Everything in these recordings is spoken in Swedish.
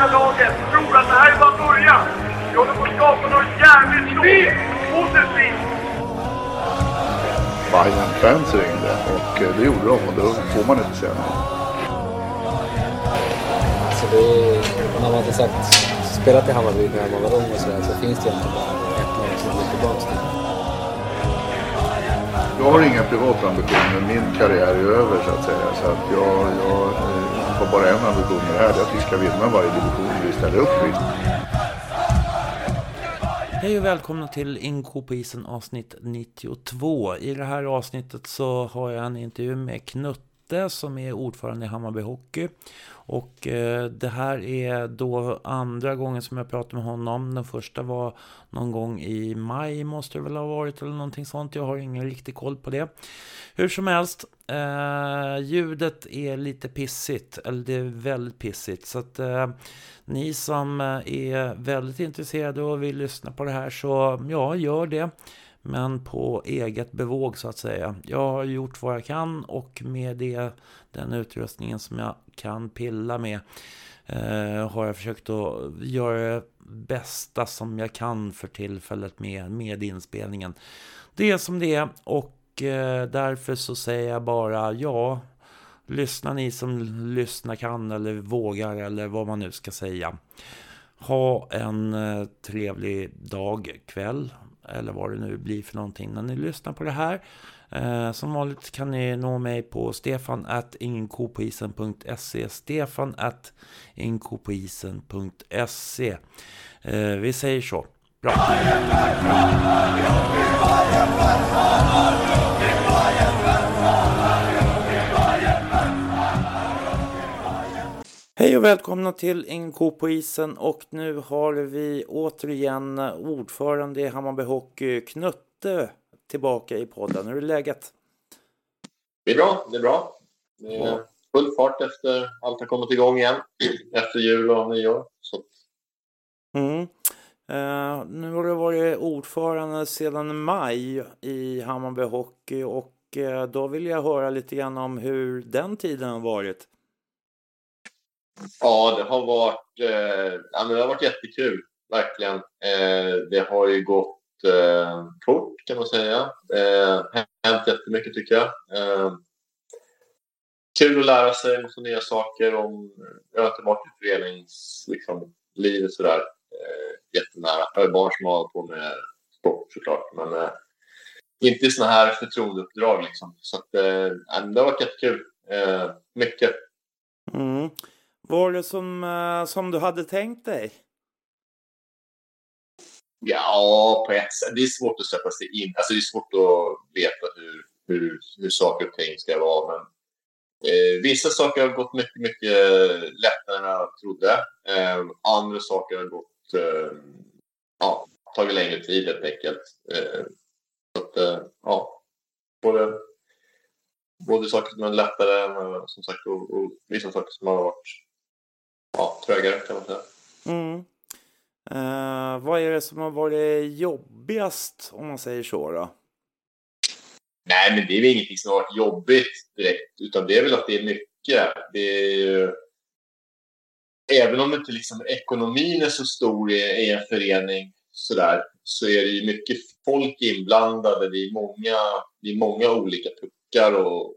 hela laget tror att det här är bara början. Vi håller på att skapa något jävligt stort. Positivt. Bayern fans ringde och eh, det gjorde de och då får man inte säga nej. Så det är, när man inte sagt spelat i Hammarby när man var ung och sådär så finns det egentligen bara ett lag som är tillbaka till. Jag har inga privata ambitioner. Min karriär är över så att säga. Så att jag, jag eh, har bara en ambition med det här. Det är att vi ska vinna varje division vi ställer upp i. Hej och välkomna till Inko på isen avsnitt 92. I det här avsnittet så har jag en intervju med Knutte som är ordförande i Hammarby Hockey. Och eh, det här är då andra gången som jag pratar med honom. Den första var någon gång i maj måste det väl ha varit eller någonting sånt. Jag har ingen riktig koll på det. Hur som helst, eh, ljudet är lite pissigt, eller det är väldigt pissigt. Så att eh, ni som eh, är väldigt intresserade och vill lyssna på det här så ja, gör det. Men på eget bevåg så att säga. Jag har gjort vad jag kan och med det, den utrustningen som jag kan pilla med eh, har jag försökt att göra det bästa som jag kan för tillfället med, med inspelningen. Det är som det är och Eh, därför så säger jag bara ja. Lyssna ni som lyssna kan eller vågar eller vad man nu ska säga. Ha en eh, trevlig dag, kväll eller vad det nu blir för någonting när ni lyssnar på det här. Eh, som vanligt kan ni nå mig på stefan at ingenkopoisen.se stefan at ingenkopoisen.se eh, Vi säger så. Bra. Hej och välkomna till Inko på isen och nu har vi återigen ordförande i Hammarby Hockey Knutte tillbaka i podden. Hur är läget? Det är bra, det är bra. Det är full fart efter allt har kommit igång igen efter jul och nyår. Så. Mm. Uh, nu har du varit ordförande sedan maj i Hammarby Hockey och uh, då vill jag höra lite grann om hur den tiden har varit. Ja, det har varit, eh, ja, men det har varit jättekul, verkligen. Det har ju gått fort kan man säga. Eh, hänt jättemycket tycker jag. Kul att lära sig massa nya saker om ja, tillbaka till föreningslivet liksom, sådär. Eh, jättenära. Jag har barn som har på med sport såklart, men eh, inte i sådana här förtroendeuppdrag liksom. Så att, eh, det har varit jättekul. Eh, mycket. Mm. Var det som, uh, som du hade tänkt dig? Ja, på ett sätt. Det är svårt att sätta sig in. Alltså det är svårt att veta hur, hur, hur saker och ting ska vara. Men, eh, vissa saker har gått mycket, mycket lättare än jag trodde. Eh, andra saker har gått, eh, ja, tagit längre tid helt enkelt. Eh, så att, eh, ja, både, både saker som är lättare som sagt, och, och vissa saker som har varit ja, trögare kan man säga. Mm. Uh, vad är det som har varit jobbigast om man säger så då? Nej, men det är väl ingenting som har varit jobbigt direkt, utan det är väl att det är mycket. Det är ju... Även om inte liksom ekonomin är så stor i, en förening sådär, så är det ju mycket folk inblandade. Det är många, det är många olika puckar och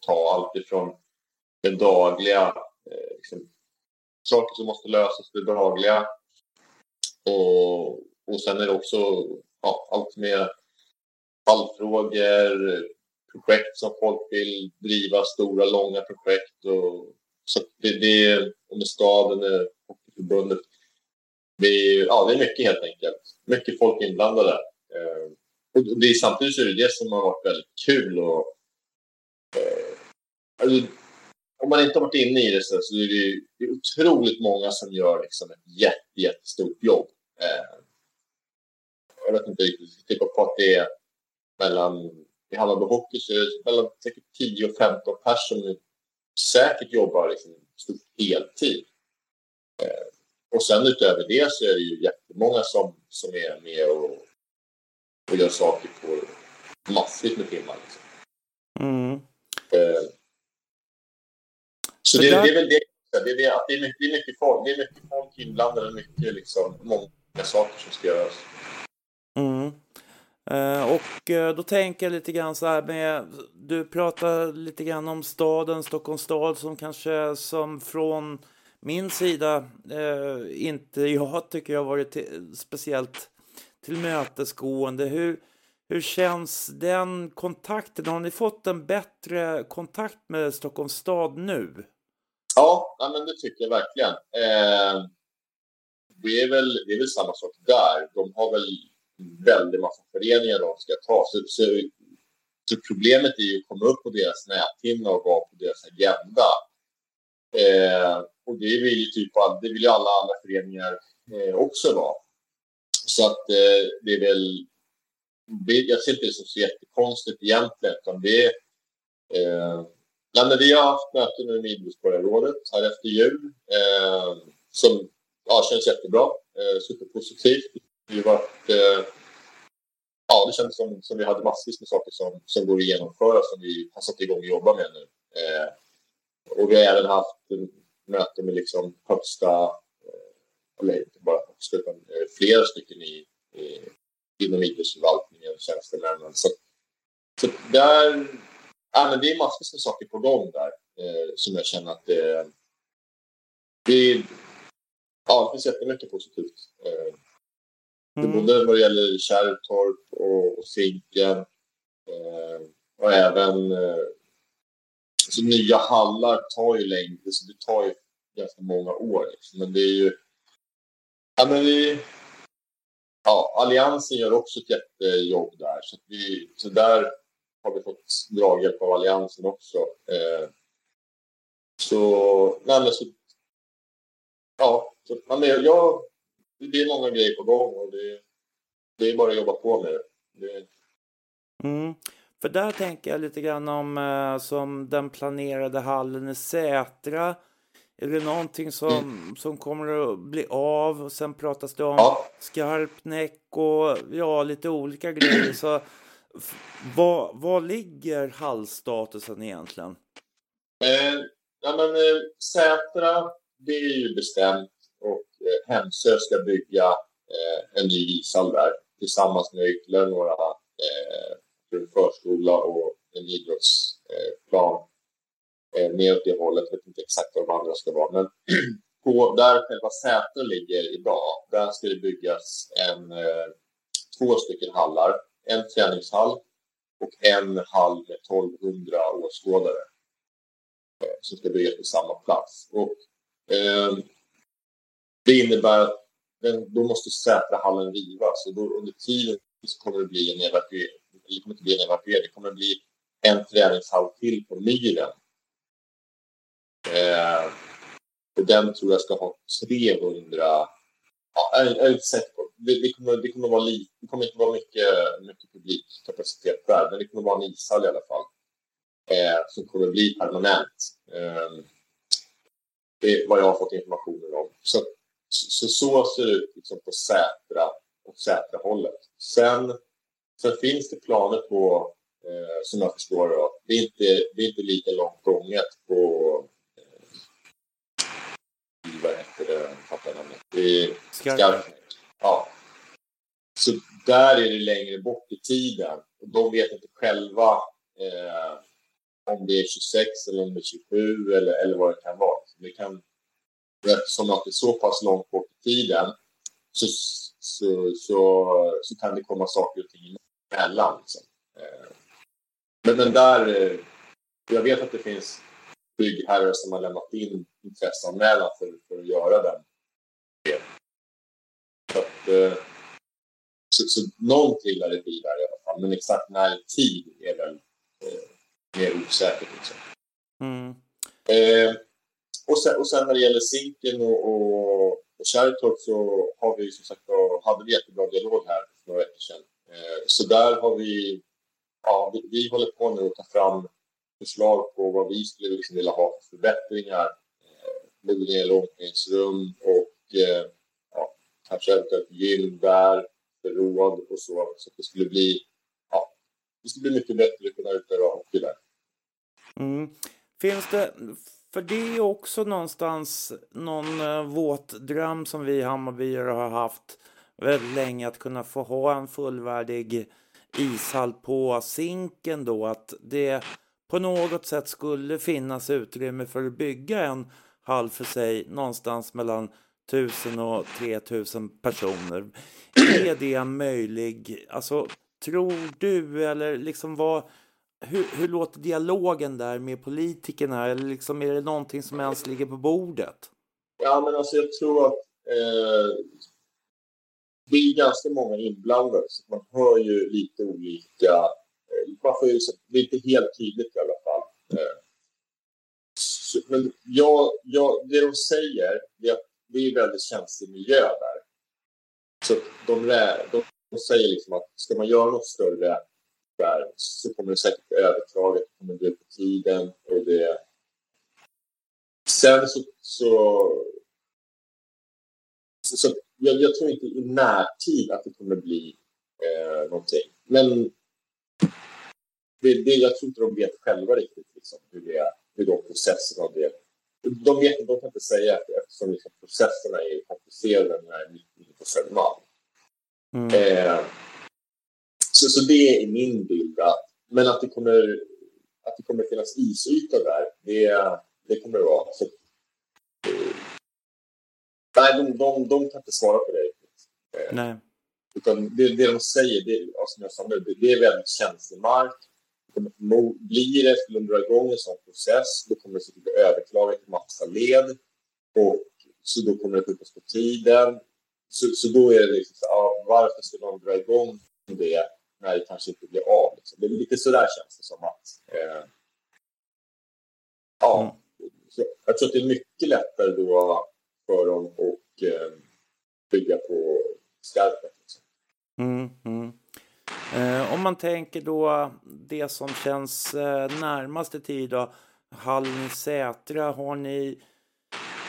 ta. Allt ifrån den dagliga eh, liksom, saker som måste lösas det dagliga. Och, och sen är det också ja, allt med fallfrågor, projekt som folk vill driva, stora, långa projekt. Och, så det, det är, med staden, Hockeyförbundet. Eh, det är, ja, det är mycket helt enkelt. Mycket folk inblandade. Eh, och det är, samtidigt så är det det som har varit väldigt kul. Och, eh, alltså, om man inte har varit inne i det så, så är det, ju, det är otroligt många som gör liksom ett jätte, jättestort jobb. Eh, jag vet inte riktigt, jag på att det är mellan, i Hammarby Hockey så är det mellan 10 och 15 personer säkert jobbar liksom stort heltid. Eh, och sen utöver det så är det ju jättemånga som, som är med och, och gör saker på massvis med timmar. Liksom. Mm. Eh, så, det, det, är väl det det är, att det är, mycket, det är mycket folk, det är mycket folk inblandade, mycket liksom, många saker som ska göras. Mm. Eh, och eh, då tänker jag lite grann så här med, du pratar lite grann om staden, Stockholms stad som kanske som från min sida eh, inte jag tycker jag har varit till, speciellt tillmötesgående. Hur, hur känns den kontakten? Har ni fått en bättre kontakt med Stockholms stad nu? Ja, ja men det tycker jag verkligen. Eh, det, är väl, det är väl samma sak där. De har väl väldigt massa föreningar de ska ta. Så, så, så problemet är ju att komma upp på deras näthinna och vara på deras agenda. Eh, och det vill ju typ det vill ju alla andra föreningar eh, också vara. Så att eh, det är väl jag ser inte det som så jättekonstigt egentligen, utan det eh, är... Nej, men vi har haft möte nu med Idrottsborgarrådet här efter jul eh, som ja, känns jättebra, eh, superpositivt. Vi har varit, eh, ja, det känns som, som vi hade massvis med saker som, som går att genomföra som vi har satt igång och jobbar med nu. Eh, och vi har även haft möte med liksom högsta, eh, eller inte bara högsta, utan eh, flera stycken i, i inom idrottsförvaltningen, och tjänstemännen. Så, så där, ja, men det är massvis med saker på gång där eh, som jag känner att det, det, ja, det finns jättemycket positivt. Eh, mm. Både vad det gäller Kärrtorp och, och Zinken eh, och även eh, så nya hallar tar ju längre, så det tar ju ganska många år. Liksom. Men det är ju... Ja, men vi, ja, Alliansen gör också ett jättejobb där. Så, vi, så där har vi fått draghjälp av Alliansen också. Eh, så, nej, men så, ja, så, men jag, det är många grejer på gång och det, det är bara att jobba på med det. det... Mm. För där tänker jag lite grann om eh, som den planerade hallen i Sätra är det någonting som, mm. som kommer att bli av? Och sen pratas det om ja. Skarpnäck och ja, lite olika grejer. Så vad, vad ligger hallstatusen egentligen? Eh, ja, men, eh, Sätra, det är ju bestämt Eh, Hemsö ska bygga eh, en ny ishall där tillsammans med ytterligare några eh, förskola och en idrottsplan eh, eh, mer åt det hållet. Jag vet inte exakt vad de andra ska vara. Men på, där själva Säter ligger idag, där ska det byggas en, eh, två stycken hallar. En träningshall och en hall med 1200 åskådare eh, som ska byggas på samma plats. Och, eh, det innebär att den, då måste Sätrahallen rivas och då under tiden så kommer det bli en evakuering. Det kommer inte bli en evakuering, det kommer bli en träningshall till på Myren Eh, och den tror jag ska ha 300... Ja, jag, jag är inte säker på. Det, det, kommer, det, kommer vara li, det kommer inte vara mycket, mycket publikkapacitet där, men det kommer vara en ishall i alla fall. Eh, som kommer bli permanent. Eh, det är vad jag har fått informationer om. Så, så, så ser det ut liksom på Sätra och Sätra-hållet. Sen, sen finns det planer på, eh, som jag förstår det, det är inte, det är inte lika långt gånget på vad heter det, fattar namnet. I Skarpnäck. Ja. Så där är det längre bort i tiden. Och de vet inte själva eh, om det är 26 eller om det är 27 eller, eller vad det kan vara. Så det kan, eftersom att det är så pass långt bort i tiden så, så, så, så kan det komma saker och ting emellan. Liksom. Eh, men, men där, eh, jag vet att det finns byggherrar som har lämnat in intresseanmälan för, för att göra den. Så, att, eh, så, så någonting lär det bli där i alla fall. Men exakt när tid är väl eh, mer osäkert. Liksom. Mm. Eh, och, sen, och sen när det gäller Zinken och, och, och Kärrtorp så har vi som sagt hade vi jättebra dialog här för några veckor sedan. Eh, så där har vi, ja, vi, vi håller på nu att ta fram förslag på vad vi skulle liksom vilja ha för förbättringar. Eh, när det gäller omklädningsrum och eh, ja, kanske eventuellt gym där, förråd och så. Så det skulle bli, ja, det skulle bli mycket bättre att kunna utöva hockey där. Mm. Finns det för det är också någonstans någon eh, våt dröm som vi Hammarbyare har haft väldigt länge att kunna få ha en fullvärdig ishall på Zinken då. Att det på något sätt skulle finnas utrymme för att bygga en hall för sig någonstans mellan 1000 och 3000 personer. Är det möjlig? Alltså, tror du eller liksom vad hur, hur låter dialogen där med politikerna? Eller liksom, är det någonting som ens ligger på bordet? Ja, men alltså jag tror att eh, det är ganska många inblandade, så man hör ju lite olika... Eh, man får ju, det är inte helt tydligt i alla fall. Eh, så, men jag, jag, det de säger, det är att det är väldigt känslig miljö där. Så de, de, de säger liksom att ska man göra något större där så kommer det säkert överklagas, det kommer dra ut på tiden och det... Sen så... så, så, så jag, jag, tror inte i närtid att det kommer bli eh, någonting. Men det, det, jag tror inte de vet själva riktigt liksom, hur, det, hur de processerna det... De, vet, de kan inte säga det eftersom liksom, processerna är komplicerade när det är 99 på Södermalm. Mm. Eh, så, så det är min bild. Att, men att det kommer att det kommer finnas isyta där, det, det kommer det vara. Så, eh, nej, de, de, de kan inte svara på det eh, Nej. Utan det, det de säger, det, som jag sa nu, det, det är väldigt känslig mark. Blir det, skulle de dra igång en sån process, då kommer det säkert bli överklagat i massa led. Och så då kommer det skjutas på tiden. Så, så då är det liksom ja, varför ska de dra igång det när det kanske inte blir av. Liksom. Det är lite sådär känns det som att... Eh, ja, mm. jag tror att det är mycket lättare då för dem att eh, bygga på skarpet. Liksom. Mm, mm. Eh, om man tänker då det som känns eh, närmaste tid då, Hallen Sätra, har ni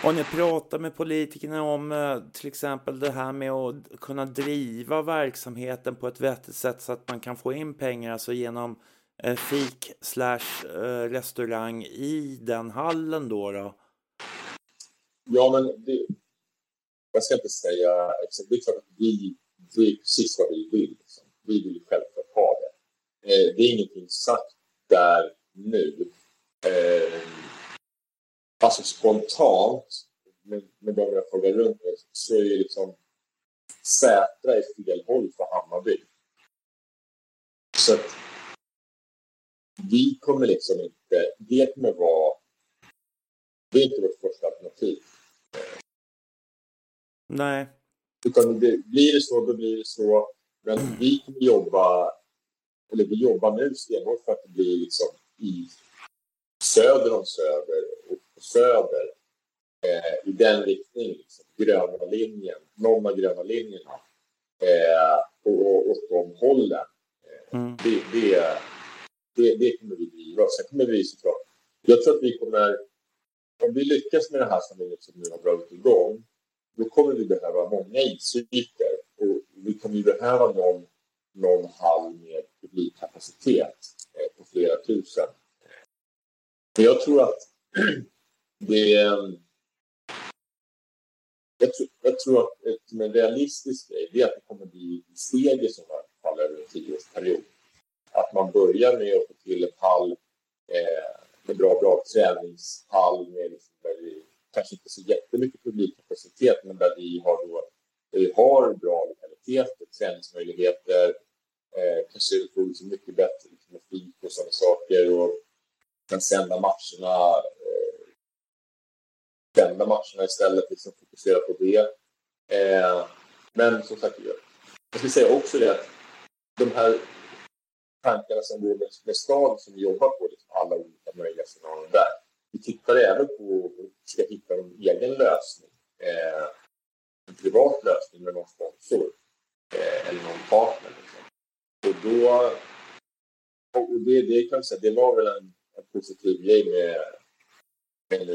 har ni pratat med politikerna om eh, till exempel det här med att kunna driva verksamheten på ett vettigt sätt så att man kan få in pengar, alltså genom eh, fik slash eh, restaurang i den hallen då? då? Ja, men det, jag ska inte säga exakt. Det är klart att vi, det är precis vad vi vill. Liksom. Vi vill självklart ha det. det är ingenting sagt där nu. Alltså spontant, med, de jag frågar runt med, så är ju liksom Sätra i fel håll för Hammarby. Så att vi kommer liksom inte, det kommer vara, det är inte vårt första alternativ. Nej. Utan det, blir det så, då blir det så. Men vi kommer jobba, eller vi jobbar nu stenhårt för att det blir liksom i söder om Söder Söder eh, i den riktningen. Liksom. Gröna linjen, någon av gröna linjerna eh, och åt de hållen. Eh, mm. det, det, det, det kommer vi driva. Sen kommer vi såklart... Jag tror att vi kommer... Om vi lyckas med det här som vi liksom nu har dragit igång då kommer vi behöva många isytor och vi kommer behöva någon, någon hall med publikkapacitet eh, på flera tusen men jag tror att det. Ehm, jag tror, jag tror att ett, en realistisk grej är att det kommer bli steg i sådana fall över en tioårsperiod. Att man börjar med att få till eh, en hall eh, med bra, bra träningshall med liksom, där vi kanske inte så jättemycket publikkapacitet men där vi har, då, där vi har bra lokaliteter, träningsmöjligheter, eh, kanske får liksom mycket bättre liksom, fik och sådana saker. Och, kan sända matcherna kända matcherna istället, liksom fokusera på det. Eh, men som sagt, jag ska säga också det att de här tankarna som går med, med stad som vi jobbar på, liksom alla olika möjliga scenarier där. Vi tittar även på att ska hitta en egen lösning. Eh, en privat lösning med någon sponsor eh, eller någon partner. Liksom. Och då och det, det kan jag säga, det var väl en en positiv grej med, med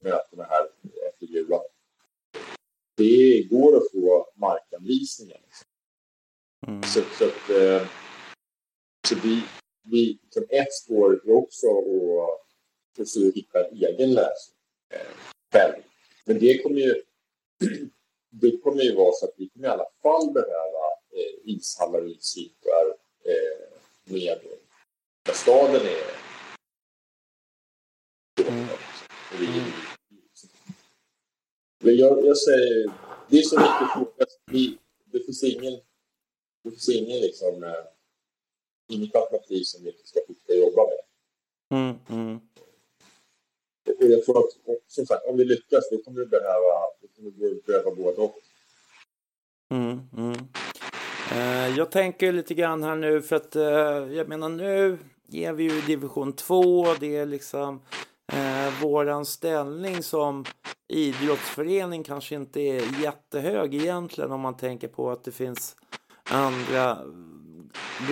mötena här efter jul. Det går att få markanvisningar. Mm. Så, så, att, eh, så vi, vi som ett spår är också att försöker hitta en egen lösning eh, själv. Men det kommer ju det kommer ju vara så att vi kommer i alla fall behöva eh, ishallar och iscyklar eh, med där staden är mm. Mm. Men jag, jag säger, det är så mycket fråga. Det finns ingen, det finns ingen liksom, eh, inget alternativ som vi ska fortsätta jobba med. Mm, mm. Och jag tror att, som sagt, om vi lyckas, då kommer vi behöva, då kommer vi behöva både och. Mm, mm. Eh, jag tänker lite grann här nu, för att eh, jag menar nu är vi ju i division 2. Det är liksom eh, våran ställning som idrottsförening kanske inte är jättehög egentligen om man tänker på att det finns andra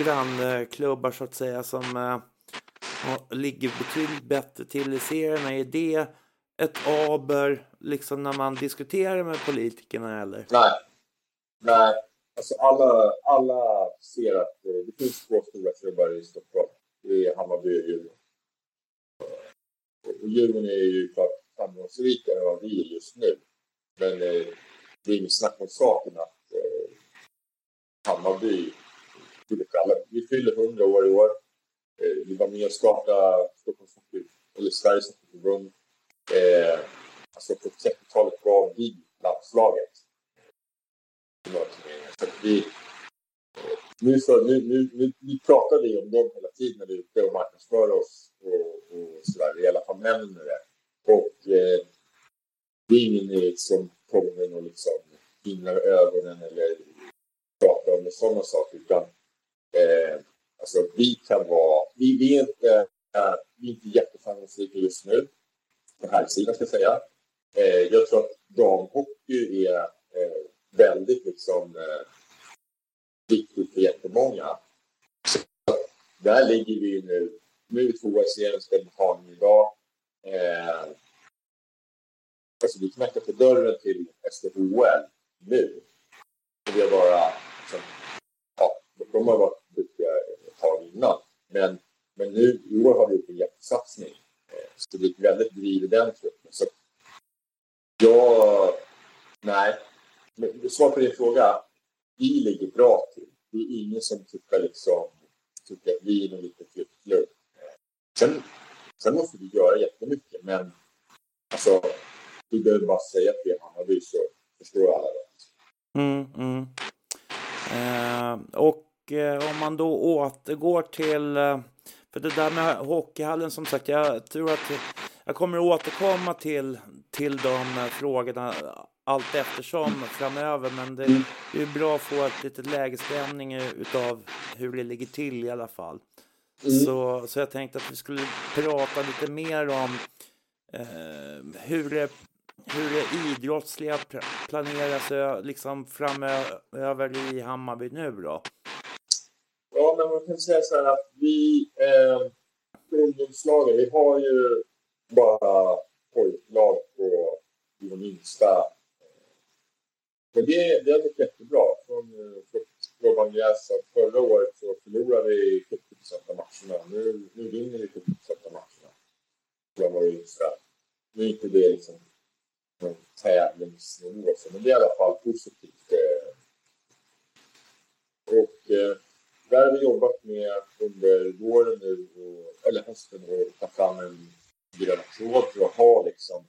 grannklubbar så att säga som eh, ligger betydligt bättre till i serierna. Är det ett aber liksom när man diskuterar med politikerna eller? Nej. Nej. Alltså alla, alla ser att eh, det finns två stora klubbar i Stockholm. Det är Hammarby och Djurgården. Och Djurgården är ju klart framgångsrikare än vad vi är just nu. Men eh, det är inget snack om saken att eh, Hammarby vi fyller 100 år i år. Eh, vi var med och startade Stockholms Hockey, eller Sveriges Hockeyförbund. Eh, alltså på 30-talet var vi landslaget. Så vi, eh, nu, så, nu, nu, nu, nu pratar vi om dem hela tiden när vi är ute och marknadsför oss och, och sådär, i alla fall nämner det. Och eh, det är ingen som kommer och liksom himlar ögonen eller pratar om sådana saker, utan eh, alltså vi kan vara, vi, vi är inte, äh, vi är inte jätteframgångsrika just nu, på här sidan ska jag säga. Eh, jag tror att damhockey är eh, väldigt liksom eh, viktigt för jättemånga. Så där ligger vi nu. Nu är vi tvåa i serien, ska mot idag. Eh, alltså vi knackar på dörren till SDHL nu. Och vi har bara liksom, ja, de har varit duktiga ett tag innan. Men, men nu i år har vi gjort en jättesatsning. Eh, så det är väldigt driv i den truppen. Så jag... Nej. Men svar på din fråga. Vi ligger bra till. Det är ingen som tycker, liksom, tycker att vi är någon liten flyttklubb. Eh, sen, sen måste vi göra jättemycket, men alltså, du behöver bara säga att vi är Hammarby så förstår alla det. Mm, mm. Eh, och eh, om man då återgår till, eh, för det där med hockeyhallen som sagt, jag tror att jag kommer återkomma till, till de frågorna allt eftersom framöver. Men det är ju bra att få ett litet lägesstämning utav hur det ligger till i alla fall. Mm. Så, så jag tänkte att vi skulle prata lite mer om eh, hur, det, hur det idrottsliga planeras liksom framöver i Hammarby nu då. Ja, men man kan säga så här att vi eh, ungdomslagen, vi har ju bara pojklag på de minsta men det, det har gått jättebra. Från, från Bangladesh förra året så förlorade vi sätta matcherna. Nu, nu vinner vi 70 sätta matcherna. Jag var yngsta. Nu är inte det liksom en tävlingsnivå, men det är i alla fall positivt. Eh. Och eh, där har vi jobbat med under våren nu, och, eller hösten, och ta fram en grön tråd för att ha liksom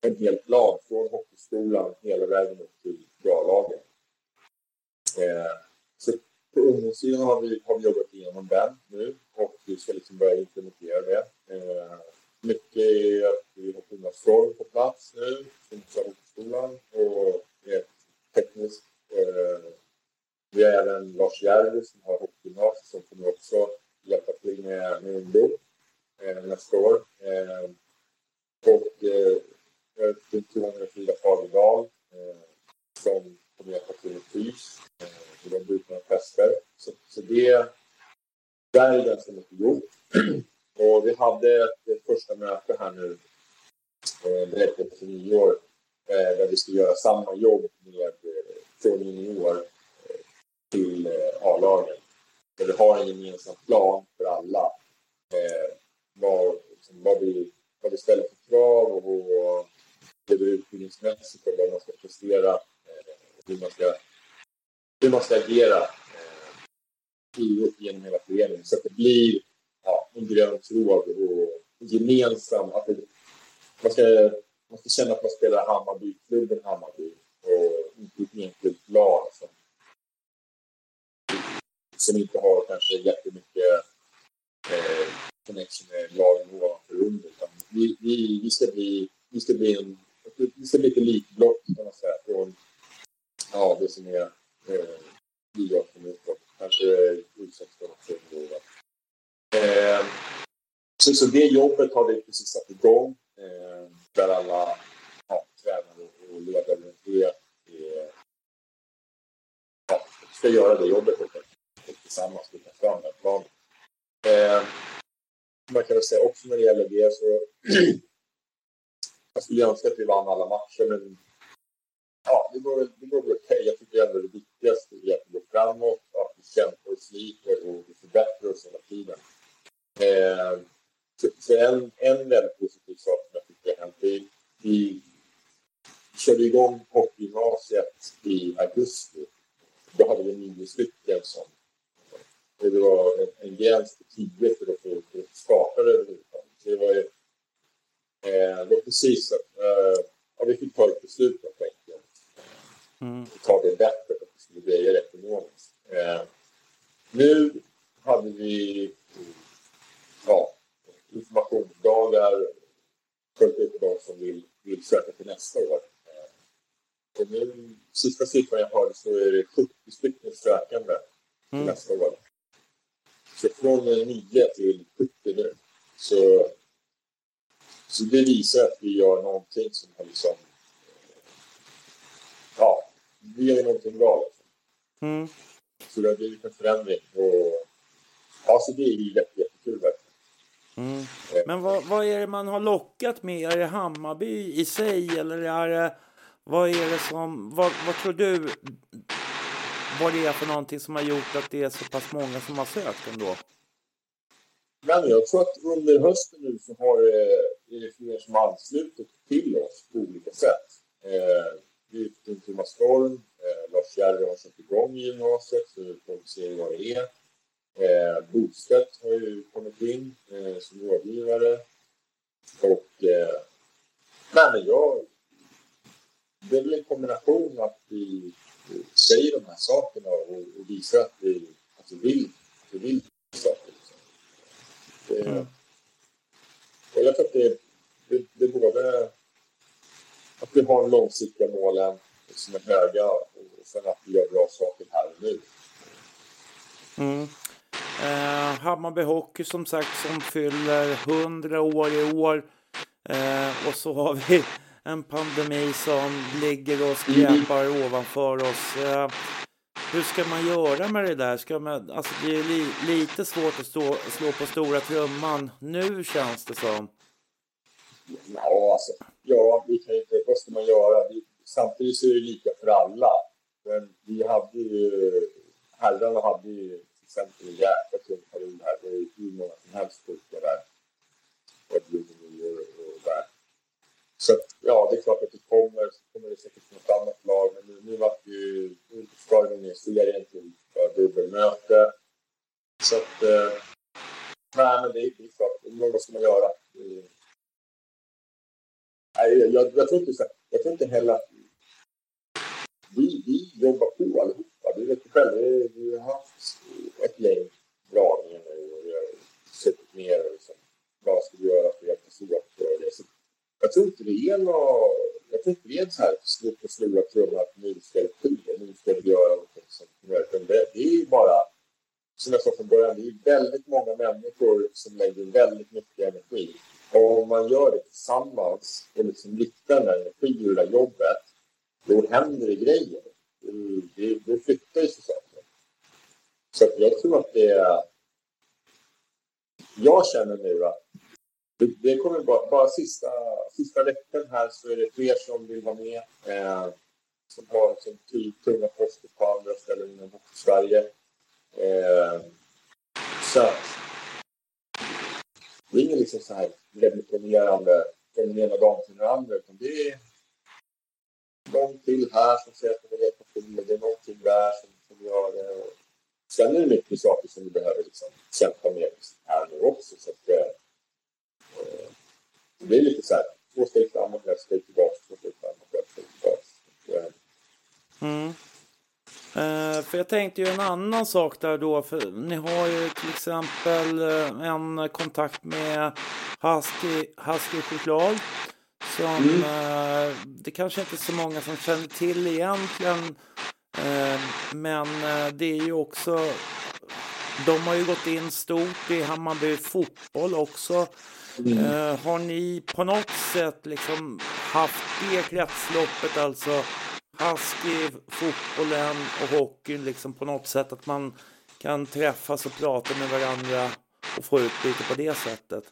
en hel plan från hockeyskolan hela vägen upp till bra-lagen. Eh, på ungdomssidan har vi, har vi jobbat igenom den nu och vi ska liksom börja implementera det. Eh, mycket är att vi har Jonas Froll på plats nu, som och är tekniskt. Eh, vi har även Lars Järvi som har hockeygymnasiet som kommer också hjälpa till med, med ungdom eh, nästa år. Eh, och eh, Tunnor Frida Fagerdal eh, som kommer hjälpa till med fys eh, och de ha tester. Så, så det, där är ganska mycket gjort. Och vi hade ett första möte här nu eh, direkt efter nyår eh, där vi ska göra samma jobb med, eh, från junior eh, till eh, A-lagen. Där vi har en gemensam plan för alla. Eh, vad, liksom, vad, vi, vad vi ställer för krav och, och det vi utbildningsmässigt och vad man ska prestera hur man ska, hur man ska agera eh, genom hela föreningen. Så att det blir ja, en grön tråd och gemensam, att det, man, ska, man ska känna att man spelar Hammarby, klubben Hammarby och inte ett enskilt lag som, som inte har kanske jättemycket eh, connection med lagen ovanför och under. Utan vi, vi, vi, ska bli, vi ska bli en vi ska bli ett elitblock kan man säga från ja, det som är eh, idrotten utåt. Kanske U16 också. Eh, så, så det jobbet har vi precis satt igång. Eh, där alla ja, tränare och ledare är, är, ja, ska göra det jobbet helt enkelt. Och tillsammans ta fram den planen. Eh, man kan väl säga också när det gäller det så jag skulle önska att vi vann alla matcher men ja, det går, det går väl okej. Jag tycker ändå det viktigaste är att vi går framåt, att vi kämpar och sliter och vi förbättrar oss hela tiden. Eh, så, så en, en väldigt positiv sak som jag tycker har hänt, är... vi körde igång hockeygymnasiet i augusti. Då hade vi nio stycken som... Det var en, en gräns på tio för att få starta det överhuvudtaget. Så det var ju... Eh, det var precis att... Eh, ja, vi fick ta ett beslut. Mm. Ta det bättre för att det skulle bli ekonomiskt. Eh, nu hade vi ja, informationsdagar följt upp de som vill, vill söka till nästa år. Och nu, sista siffran jag har så är det 70 stycken sökande till mm. nästa år. Så från 9 till 70 nu. Så, så det visar att vi gör någonting som har liksom... Vi gör någonting bra. Liksom. Mm. Så det har blivit en förändring. Och, ja, så det är ju jätte, jättekul verkligen. Mm. Men vad, vad, är det man har lockat med? Är det Hammarby i sig eller är det, vad är det som, vad, vad tror du vad det är för någonting som har gjort att det är så pass många som har sökt ändå? Men jag tror att under hösten nu så har det, är det fler som har anslutit till oss på olika sätt. Eh, vi fick Thomas Storm, eh, Lars Järre har satt igång gymnasiet så vi får se vad det är. Eh, Bostedt har ju kommit in eh, som rådgivare. Och... Eh, nej, men jag... Det är väl en kombination att vi säger de här sakerna och, och visar att vi, att vi vill, att vi vill saker. Det, mm. Jag tror att det, det, det både att vi har långsiktiga målen som är höga och sen att vi gör bra saker här och nu. Mm. Eh, Hammarby Hockey som sagt som fyller 100 år i år. Eh, och så har vi en pandemi som ligger och skräpar mm. ovanför oss. Eh, hur ska man göra med det där? Ska man, alltså det är li, lite svårt att stå, slå på stora trumman nu känns det som. Ja, alltså, ja vi kan inte, vad ska man göra? Vi, samtidigt så är det lika för alla. Men vi hade ju, herrarna hade ju till exempel en jäkla tung period här. Det är hur många som helst pojkar där. Och och där. Så ja, det är klart att det kommer, så kommer det säkert något annat lag. Men nu, nu vart ju, nu ska vi ner serien till dubbelmöte. Så att, eh, nej men det är, det är klart, vad ska man göra? Jag, jag, jag, tror inte jag tror inte heller att vi, vi jobbar på allihopa. Du vet själv, vi, vi har haft ett gäng dragningar nu och vi har suttit ner och liksom, vad ska vi göra för att hjälpas åt? Så jag tror inte det är något, jag tror inte det är så här slut och stora trumma att nu ska det ske, nu ska vi göra någonting som det, det är bara som jag sa från början, det är väldigt många människor som lägger väldigt mycket energi. Och om man gör det tillsammans och liksom riktar den där energin ur det där jobbet, då händer det grejer. Det, det flyttar ju sig saker. Så jag tror att det är... Jag känner nu att det kommer bara, bara sista, sista veckan här så är det fler som vill vara med. Eh, som har som typ tunga poster på andra ställen inom Sverige. Eh, så det är ingen liksom så här revolutionerande från den ena dagen till den andra utan det är någon till här som säger att de vill hjälpa till och det är någonting där som, som gör det. Och sen är det mycket saker som vi behöver liksom kämpa med här nu också. Så att, eh, det blir lite så här, två steg framåt, ett steg tillbaka, två steg framåt, ett steg tillbaka. Mm. Eh, för jag tänkte ju en annan sak där då, för ni har ju till exempel eh, en kontakt med Husky, Husky choklad. Som mm. eh, det kanske inte är så många som känner till egentligen. Eh, men det är ju också, de har ju gått in stort i Hammarby fotboll också. Mm. Eh, har ni på något sätt liksom haft det kretsloppet, alltså Husky, fotbollen och hockeyn liksom på något sätt att man kan träffas och prata med varandra och få utbyte på det sättet?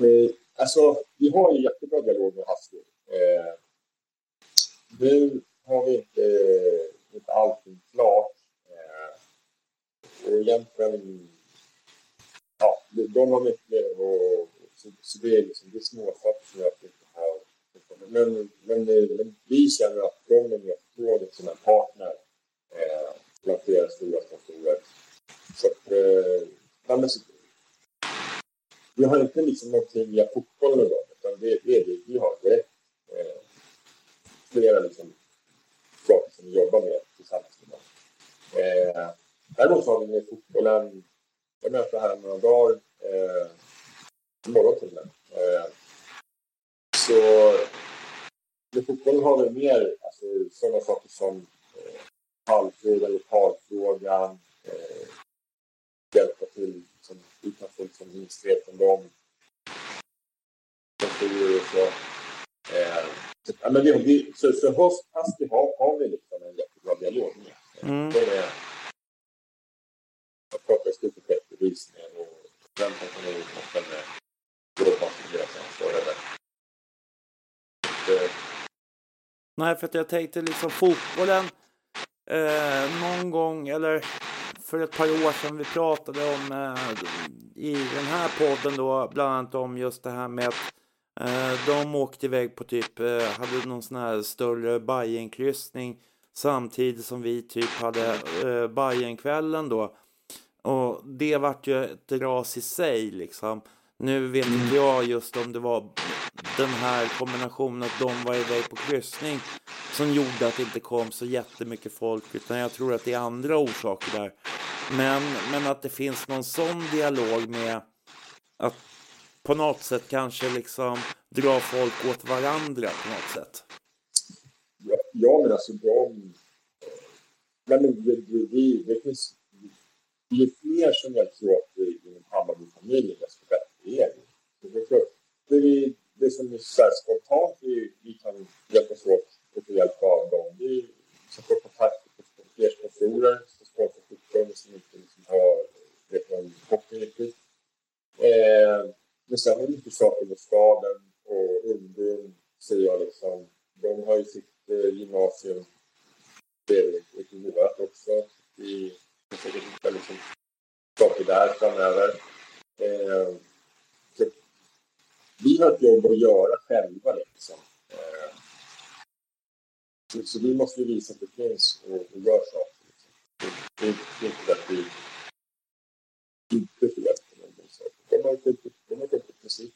Eh, alltså, vi har ju jättebra dialog med Husky. Eh, nu har vi inte, eh, inte allting klart. Eh, och egentligen, ja, de har mycket och så, så det är liksom, det är småsaker som gör att vi inte har men, men, eh, men, vi känner att de är med tåget som en partner eh, bland flera stora sponsorer. Så att, eh, men, så, vi har inte liksom någonting via fotbollen med dem, utan det, det är det vi har direkt. Eh, flera liksom, saker som vi jobbar med tillsammans med dem. Eh, däremot har vi med fotbollen, jag möter här om några dagar, eh, imorgon till och med. Eh, så med fotbollen har vi mer alltså, sådana saker som eh, pallfrågan, lokalfrågan, eh, hjälpa till som vi kan få liksom, inskrev från dem. Kontorer och så. Eh, så, ja, men vi, vi, så, så hos Husky har, har vi liksom en jättebra dialog med. Mm. De är, jag pratar i stort sett projektbevisningen och den kan man nog med Nej, för att jag tänkte liksom fotbollen eh, någon gång, eller för ett par år sedan vi pratade om eh, i den här podden då, bland annat om just det här med att eh, de åkte iväg på typ, eh, hade någon sån här större Bajenkryssning samtidigt som vi typ hade eh, Bajenkvällen då. Och det vart ju ett ras i sig liksom. Nu vet inte mm. jag just om det var den här kombinationen att de var iväg på kryssning som gjorde att det inte kom så jättemycket folk utan jag tror att det är andra orsaker där. Men, men att det finns någon sån dialog med att på något sätt kanske liksom dra folk åt varandra på något sätt. Ja, ja men alltså de... Men det, det, det, finns... Är fler som jag tror att inom Hammarbyfamiljen desto bättre är det. Det, vi det som är så här spontant vi, vi kan hjälpas åt och få hjälp av dem, det är att kontakt med fler sponsorer som sponsrar fotbollen som inte liksom har vet om hockey riktigt. Eh, men sen är det mycket saker med staden och ungdom ser jag liksom. De har ju sitt eh, gymnasium i vårt också. Vi försöker säkert hitta liksom saker där framöver. Eh, vi har ett jobb att göra själva. Liksom. Eh, så, så vi måste visa att det finns och, och gör saker. Liksom. Det, det är inte att vi inte får hjälp med någon sak. De har inte princip.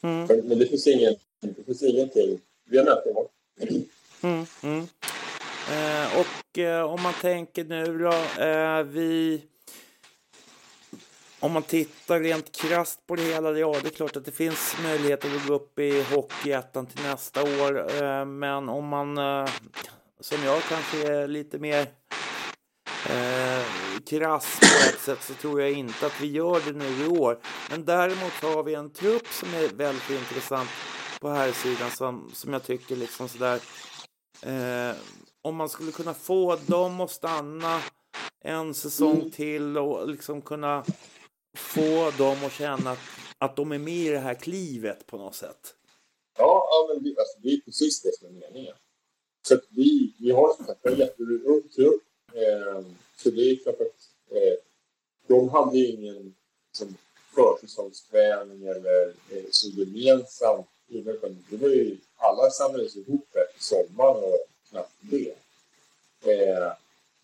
Mm. Men, det, finns ingen, det finns ingenting. Vi har möten imorgon. Mm, mm. Eh, och eh, om man tänker nu då, eh, vi om man tittar rent krast på det hela, ja det är klart att det finns möjligheter att gå upp i Hockeyettan till nästa år. Eh, men om man, eh, som jag kanske är lite mer eh, krass på ett sätt så tror jag inte att vi gör det nu i år. Men däremot har vi en trupp som är väldigt intressant på här sidan som, som jag tycker liksom sådär eh, om man skulle kunna få dem att stanna en säsong mm. till och liksom kunna få dem att känna att, att de är med i det här klivet på något sätt. Ja, ja men det, alltså, det är precis det som är meningen. Så att vi, vi har som sagt en jätteung trupp. Eh, så det är klart att eh, de hade ju ingen liksom, försäsongsträning eller eh, så gemensamt innan. Det var ju, alla samlades ihop efter sommaren och knappt det. Eh,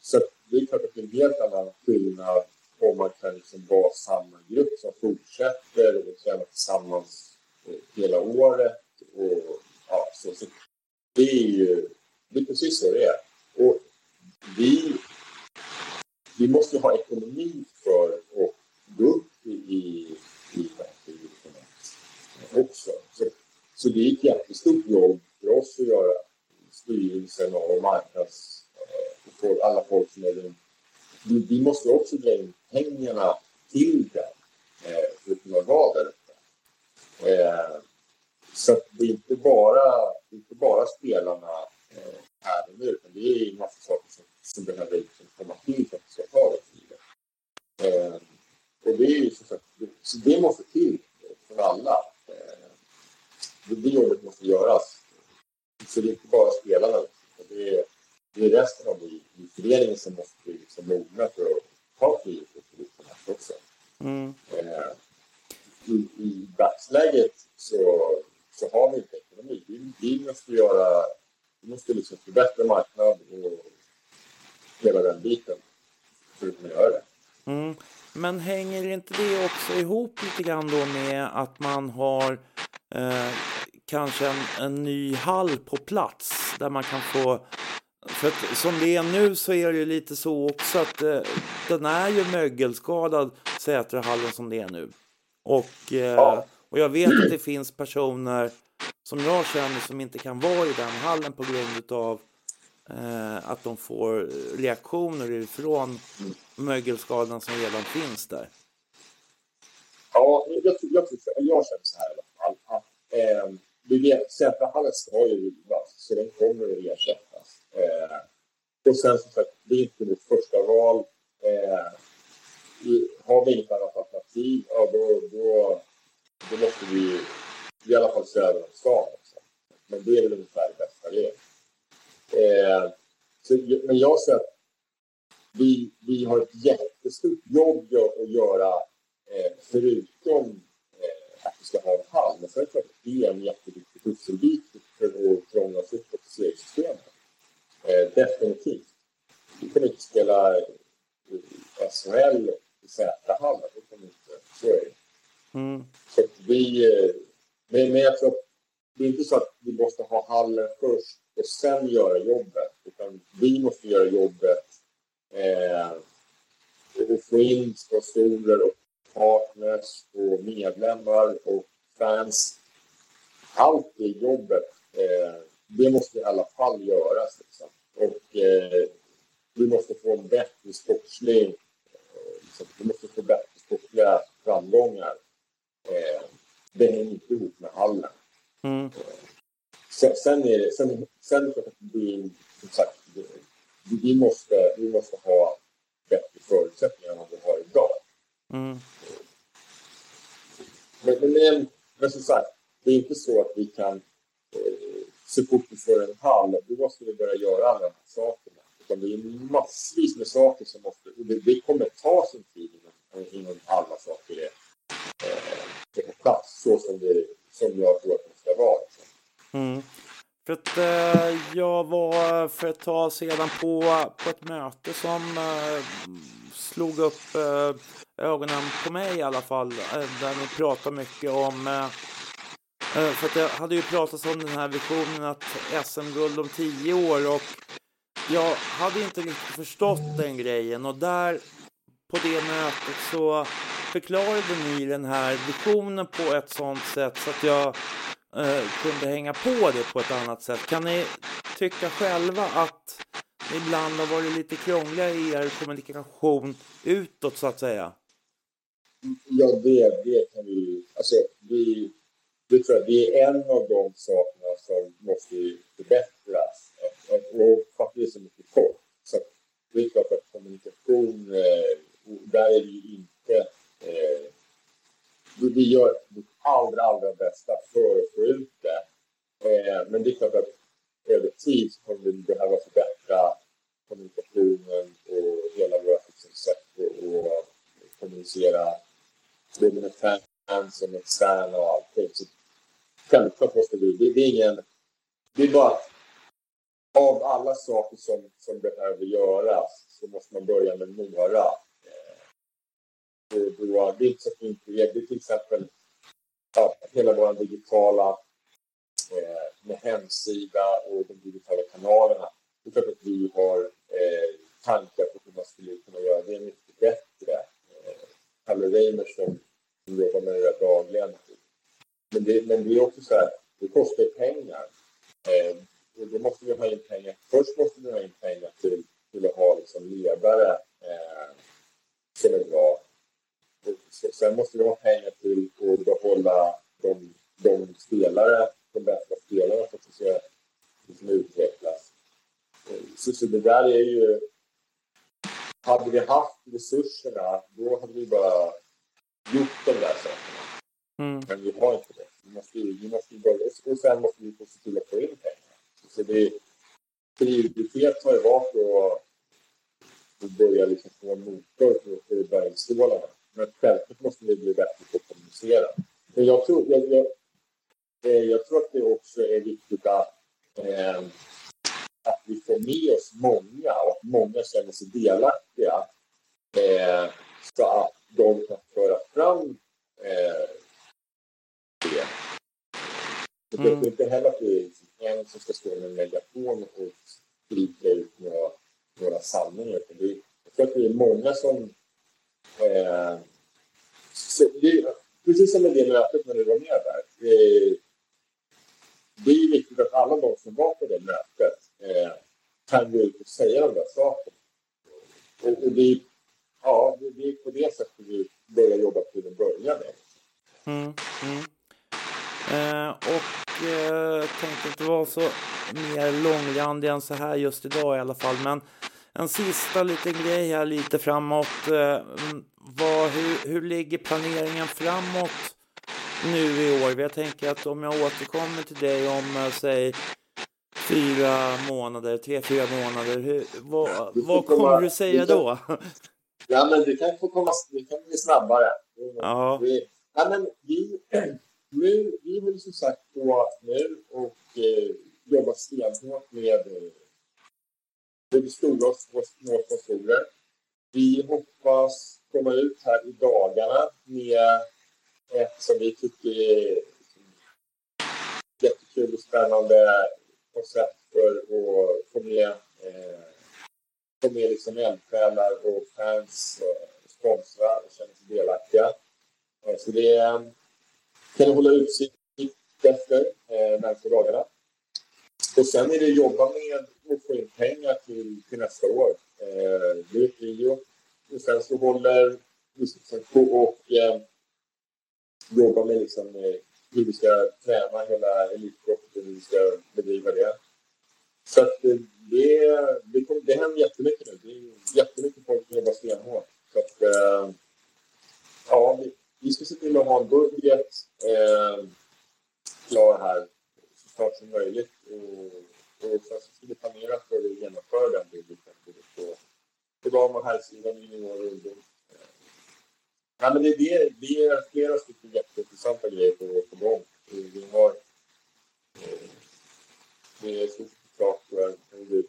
så det är klart att det är en helt annan skillnad om man kan liksom vara samma grupp som fortsätter och träna tillsammans eh, hela året. Och, ja, så, så det är ju det är precis så det är. Och vi, vi måste ha ekonomi för att gå upp i, i, i också. Så, så det är ett jättestort jobb för oss att göra styrelsen och marknads... Eh, och alla folk som är runt. Vi, vi måste också dra in pengarna till det eh, för att kunna vara där uppe. Eh, så det är inte bara, inte bara spelarna här och nu, utan det är en massa saker som, som behöver liksom komma till för att det ska ta det tiden. Eh, och det är ju så, så det måste till för alla. Eh, det, det jobbet måste göras. Så det är inte bara spelarna, det är, det är resten av i, i föreningen som måste bli liksom mogna för att ta klivet upp också. Mm. Eh, i, I dagsläget så, så har vi inte ekonomi. Vi, vi måste göra vi måste liksom förbättra marknad och hela den biten för att kunna göra det. Mm. Men hänger inte det också ihop lite grann då med att man har eh, kanske en, en ny hall på plats där man kan få för att som det är nu så är det ju lite så också att eh, den är ju mögelskadad Sätrahallen som det är nu. Och, eh, och jag vet att det finns personer som jag känner som inte kan vara i den hallen på grund av eh, att de får reaktioner ifrån mögelskadan som redan finns där. Ja, jag, jag, jag, jag känner så här i alla fall. Att, eh, Sätrahallen ska ju rivas, så den kommer att ersättas. Eh, och sen som sagt, det är inte mitt första val. Eh, har vi inget annat alternativ, ja, då, då, då måste vi i alla fall se om stan. Också. Men det är väl ungefär det bästa det eh, så, Men jag ser att vi, vi har ett jättestort jobb att göra förutom eh, att vi ska ha en hall. Men sen är det en jätteviktig pusselbit för att krångla oss upp på seriesystemet. Eh, definitivt. Vi kommer inte spela SHL i Z-hallen. Så är det. Mm. Så vi, eh, men, men jag tror att det är inte så att vi måste ha hallen först och sen göra jobbet. Utan vi måste göra jobbet eh, och få in sponsorer och partners och medlemmar och fans. Allt det jobbet, eh, det måste i alla fall göras. Liksom. Och eh, vi måste få en bättre sportslig... Eh, liksom, vi måste få bättre sportsliga framgångar. Eh, det hänger inte ihop med hallen. Mm. Sen, sen, är det, sen, sen vi, som sagt, vi måste, vi måste ha bättre förutsättningar än vad vi har idag. Mm. Men, men, men som sagt, det är inte så att vi kan eh, så fort vi får en hall, då måste vi börja göra alla de här sakerna. Utan det är massvis med saker som måste... Det, det kommer ta sin tid innan, innan alla saker är eh, på plats så som, det, som jag tror att det ska vara. Mm. För att eh, jag var för ett tag sedan på, på ett möte som eh, slog upp eh, ögonen på mig i alla fall. Eh, där vi pratade mycket om eh, eh, för att jag hade ju pratat om den här visionen att SM-guld om tio år och jag hade inte riktigt förstått den grejen och där på det mötet så förklarade ni den här visionen på ett sånt sätt så att jag eh, kunde hänga på det på ett annat sätt. Kan ni tycka själva att ni ibland har varit lite krångliga i er kommunikation utåt så att säga? Ja, det, det kan vi... Alltså, vi, det, tror jag, det är en av de sakerna som måste förbättras. Och för att det är så mycket kort. Så det är klart att kommunikation, eh, där är det ju inte Eh, vi gör allra, allra bästa för att få ut det. Eh, men det är klart att över tid så kommer vi behöva förbättra kommunikationen och hela vårt sätt att kommunicera det med fans och externa och allting. Så självklart måste vi, det, det är ingen, det är bara av alla saker som, som behöver göras så måste man börja med några. Eh, det är inte så att vi inte det är till exempel ja, hela vår digitala eh, med hemsida och de digitala kanalerna. Det är klart att vi har eh, tankar på hur man skulle kunna göra det mycket bättre. Eh, Kalle Reimer som jobbar med det där dagligen. Men det, men det är också så här, det kostar pengar. Eh, och då måste vi ha in pengar. Först måste vi ha in pengar till, till att ha liksom ledare eh, som är bra. Sen måste vi ha pengar till att behålla de, de spelare, de bästa spelarna som ska liksom utvecklas. Så, så det där är ju... Hade vi haft resurserna, då hade vi bara gjort de där sakerna. Mm. Men vi har inte det. Vi måste, vi måste börja, och sen måste vi se till att få in pengar. Så det, prioritet har ju varit att, börja liksom få en motor för, för bergstålarna. Men självklart måste vi bli bättre på att kommunicera. Men jag tror, jag, jag, eh, jag tror att det också är viktigt att, eh, att vi får med oss många och att många känner sig delaktiga. Eh, så att de kan föra fram eh, det. Det är mm. inte heller att det är en som ska stå med en megafon och skrika ut några, några sanningar. Det jag tror att det är många som... Eh, det, precis som med det mötet när du var med där. Eh, det är viktigt att alla de som var på det mötet eh, kan gå ut och säga de där sakerna. Och, och det, ja, det, är på det sättet vi börjar jobba till en början. Mm, mm. Eh, och eh, tänkte inte vara så mer långrandig än så här just idag i alla fall. Men en sista liten grej här lite framåt. Eh, vad, hur, hur ligger planeringen framåt nu i år? Jag tänker att om jag återkommer till dig om, äh, säg, fyra månader, tre, fyra månader. Hur, vad, vad kommer du säga då? Ja, men det kan få komma det kan bli snabbare. Ja. Vi, ja, men vi, nu, vi håller som sagt på nu och eh, jobbar stenhårt med både stora och små sponsorer. Vi hoppas komma ut här i dagarna med ett som vi tycker är jättekul och spännande koncept för att få med, eh, få med liksom eldsjälar och fans och sponsra och känna sig delaktiga. Eh, så det kan ni hålla utsikt efter eh, närmaste dagarna. Och sen är det att jobba med vi få in pengar till, till nästa år. Eh, det är ett Och sen så håller vi på och eh, jobbar med liksom, eh, hur vi ska träna hela elitidrotten, hur vi ska bedriva det. Så att eh, det, det, kom, det händer jättemycket nu. Det är jättemycket folk som jobbar stenhårt. Så att, eh, ja, vi, vi ska se till att ha en budget eh, klar här så snart som möjligt. Och sen så ska vi planera för att genomföra den budgeten på, på dam och herrsidan, junior och ungdom. Ja, men det, det, det är flera stycken jätteintressanta grejer på, på gång. Vi har... Eh, det är så klart att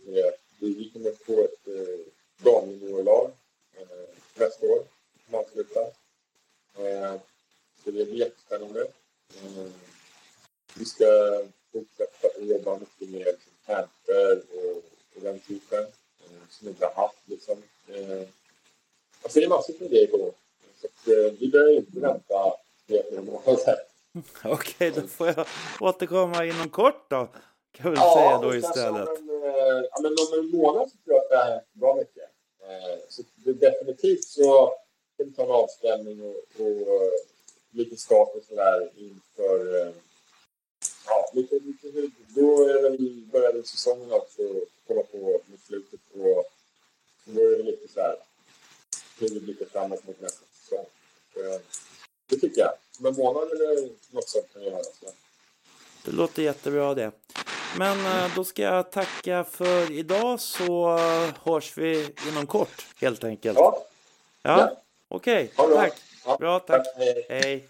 jag. Vi kommer få ett eh, damjuniorlag eh, nästa år, avsluta. Eh, så det blir jättespännande. Eh, vi ska fortsätta att jobba mycket med camper och, och den typen eh, som vi inte har haft. Liksom. Eh, alltså det gång. Så att, eh, vi behöver inte vänta. Okej, då får jag återkomma inom kort då. Kan vi ja, säga då istället. Om en, eh, ja, men om en månad så tror jag att det är bra mycket. Eh, så det, definitivt så ska vi ta en avstämning och, och lite status sådär inför uh, ja, lite, lite, då är väl, börjar väl säsongen också komma på mot slutet och då är det lite så här hur vi blickar framåt mot nästa säsong. Så, det tycker jag. Om en månad eller något sånt kan jag göra. Så. Det låter jättebra det. Men eh, då ska jag tacka för idag så hörs vi inom kort helt enkelt. Ja. Ja, okej. Okay. Tack. Bra, tack. Hej.